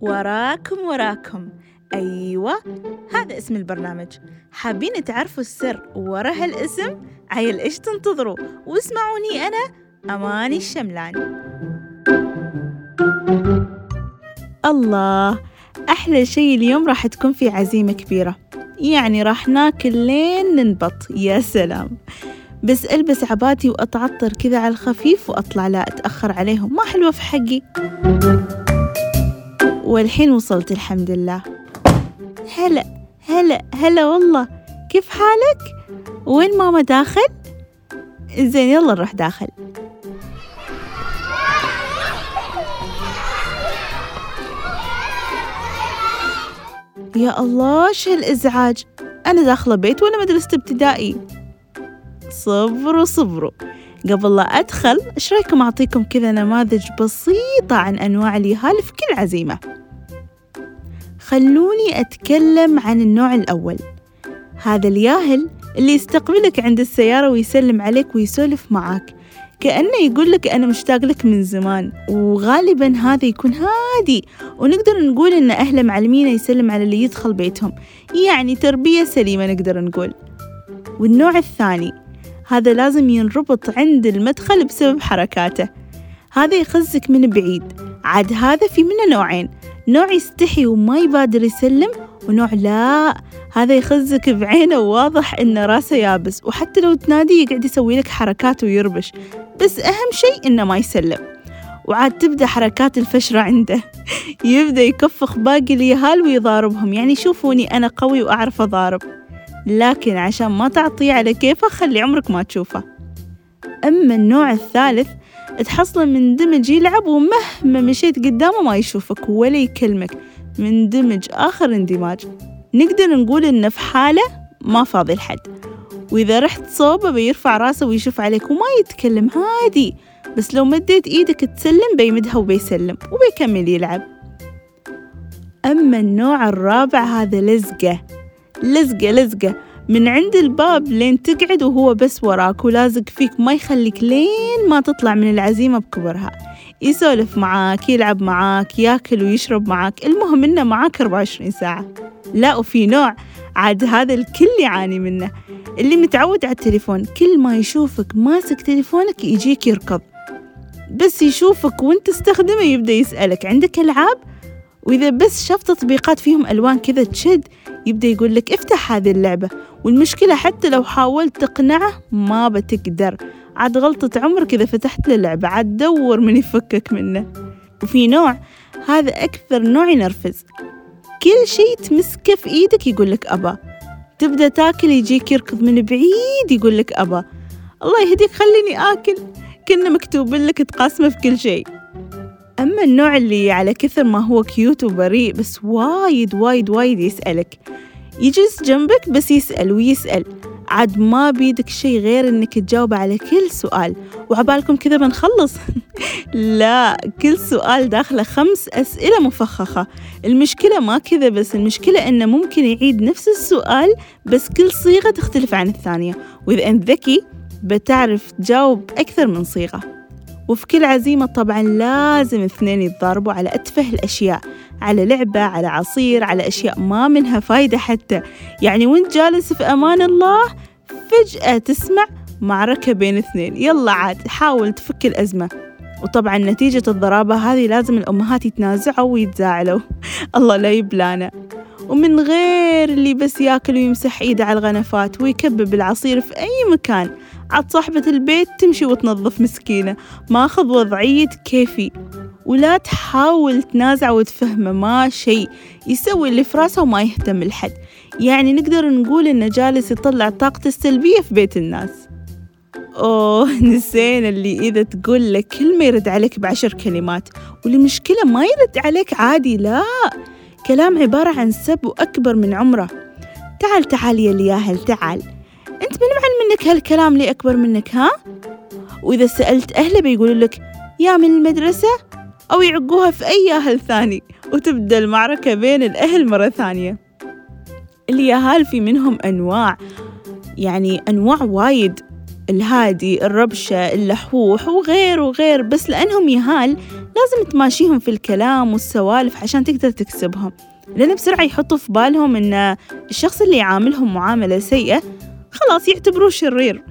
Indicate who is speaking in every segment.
Speaker 1: وراكم وراكم. أيوة هذا اسم البرنامج. حابين تعرفوا السر ورا هالاسم؟ عيل إيش تنتظروا؟ واسمعوني أنا أماني الشملان الله أحلى شي اليوم راح تكون في عزيمة كبيرة. يعني راح ناكل لين ننبط. يا سلام. بس ألبس عباتي وأتعطر كذا على الخفيف وأطلع لا أتأخر عليهم. ما حلوة في حقي؟ والحين وصلت الحمد لله. هلا هلا هلا والله. كيف حالك؟ وين ماما داخل؟ زين يلا نروح داخل. يا الله شو هالإزعاج؟ أنا داخلة بيت ولا مدرسة ابتدائي. صبروا صبروا. قبل لا أدخل إيش رأيكم أعطيكم كذا نماذج بسيطة عن أنواع اليهال في كل عزيمة؟ خلوني أتكلم عن النوع الأول. هذا الياهل اللي يستقبلك عند السيارة ويسلم عليك ويسولف معاك كأنه يقول لك أنا مشتاق لك من زمان وغالبا هذا يكون هادي. ونقدر نقول إن أهله معلمينه يسلم على اللي يدخل بيتهم. يعني تربية سليمة نقدر نقول. والنوع الثاني هذا لازم ينربط عند المدخل بسبب حركاته. هذا يخزك من بعيد. عاد هذا في منه نوعين. نوع يستحي وما يبادر يسلم ونوع لا. هذا يخزك بعينه وواضح إن راسه يابس وحتى لو تنادي يقعد يسوي لك حركات ويربش. بس أهم شيء إنه ما يسلم. وعاد تبدأ حركات الفشرة عنده. يبدأ يكفخ باقي اليهال ويضاربهم. يعني شوفوني أنا قوي وأعرف أضارب. لكن عشان ما تعطيه على كيفه خلي عمرك ما تشوفه. أما النوع الثالث تحصله مندمج يلعب ومهما مشيت قدامه ما يشوفك ولا يكلمك. مندمج آخر اندماج. نقدر نقول إنه في حالة ما فاضي لحد. وإذا رحت صوبة بيرفع راسه ويشوف عليك وما يتكلم عادي بس لو مديت إيدك تسلم بيمدها وبيسلم وبيكمل يلعب. أما النوع الرابع هذا لزقة. لزقة لزقة. من عند الباب لين تقعد وهو بس وراك ولازق فيك ما يخليك لين ما تطلع من العزيمة بكبرها. يسولف معاك يلعب معاك ياكل ويشرب معاك المهم إنه معاك 24 ساعة. لا وفي نوع عاد هذا الكل يعاني منه. اللي متعود على التليفون كل ما يشوفك ماسك تليفونك يجيك يركض. بس يشوفك وانت تستخدمه يبدأ يسألك عندك ألعاب؟ وإذا بس شاف تطبيقات فيهم ألوان كذا تشد يبدأ يقول لك افتح هذه اللعبة. والمشكلة حتى لو حاولت تقنعه ما بتقدر. عاد غلطة عمرك إذا فتحت له لعبة. عاد دور من يفكك منه. وفي نوع هذا أكثر نوع ينرفز. كل شيء تمسكه في إيدك يقول لك أبا. تبدأ تاكل يجيك يركض من بعيد يقول لك أبا. الله يهديك خليني آكل. كنا مكتوب لك تقاسمه في كل شيء. أما النوع اللي على كثر ما هو كيوت وبريء بس وايد وايد وايد يسألك. يجلس جنبك بس يسأل ويسأل. عاد ما بيدك شي غير إنك تجاوب على كل سؤال. وعبالكم كذا بنخلص. لا كل سؤال داخله خمس أسئلة مفخخة. المشكلة ما كذا بس المشكلة إنه ممكن يعيد نفس السؤال بس كل صيغة تختلف عن الثانية. وإذا أنت ذكي بتعرف تجاوب أكثر من صيغة. وفي كل عزيمة طبعا لازم اثنين يتضاربوا على أتفه الأشياء على لعبة على عصير على أشياء ما منها فايدة حتى. يعني وانت جالس في أمان الله؟ فجأة تسمع معركة بين اثنين. يلا عاد حاول تفك الأزمة. وطبعا نتيجة الضرابة هذه لازم الأمهات يتنازعوا ويتزاعلوا. الله لا يبلانا. ومن غير اللي بس ياكل ويمسح إيده على الغنفات ويكبب العصير في أي مكان. عاد صاحبة البيت تمشي وتنظف مسكينة. ماخذ وضعية كيفي. ولا تحاول تنازع وتفهمه ما شيء. يسوي اللي في راسه وما يهتم لحد. يعني نقدر نقول إنه جالس يطلع طاقته السلبية في بيت الناس. أوه نسينا اللي إذا تقول لك كلمة يرد عليك بعشر كلمات. والمشكلة ما يرد عليك عادي لا. كلام عبارة عن سب وأكبر من عمره. تعال تعال يا الياهل تعال. منك هالكلام اللي أكبر منك ها؟ وإذا سألت أهله بيقولوا لك يا من المدرسة؟ أو يعقوها في أي أهل ثاني وتبدأ المعركة بين الأهل مرة ثانية. الياهال في منهم أنواع يعني أنواع وايد الهادي الربشة اللحوح وغير وغير بس لأنهم يهال لازم تماشيهم في الكلام والسوالف عشان تقدر تكسبهم. لأن بسرعة يحطوا في بالهم إن الشخص اللي يعاملهم معاملة سيئة خلاص يعتبروه شرير.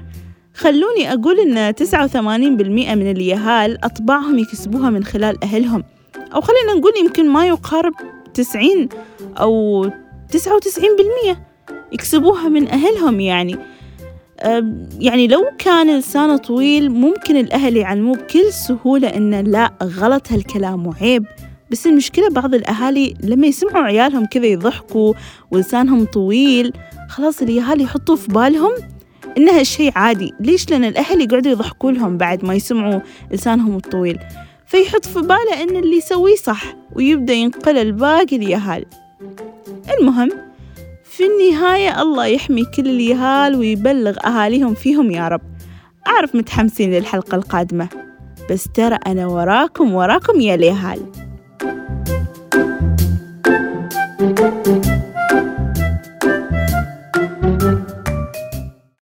Speaker 1: خلوني أقول إن تسعة وثمانين بالمئة من اليهال أطباعهم يكسبوها من خلال أهلهم. أو خلينا نقول يمكن ما يقارب تسعين أو تسعة وتسعين بالمئة يكسبوها من أهلهم يعني. يعني لو كان لسانه طويل ممكن الأهل يعلموه بكل سهولة إنه لا غلط هالكلام وعيب. بس المشكلة بعض الأهالي لما يسمعوا عيالهم كذا يضحكوا ولسانهم طويل خلاص اليهال يحطوا في بالهم إن هالشي عادي. ليش؟ لأن الأهل يقعدوا يضحكوا لهم بعد ما يسمعوا لسانهم الطويل. فيحط في باله إن اللي يسويه صح ويبدأ ينقل الباقي اليهال المهم في النهاية الله يحمي كل اليهال ويبلغ أهاليهم فيهم يا رب. أعرف متحمسين للحلقة القادمة بس ترى أنا وراكم وراكم يا اليهال.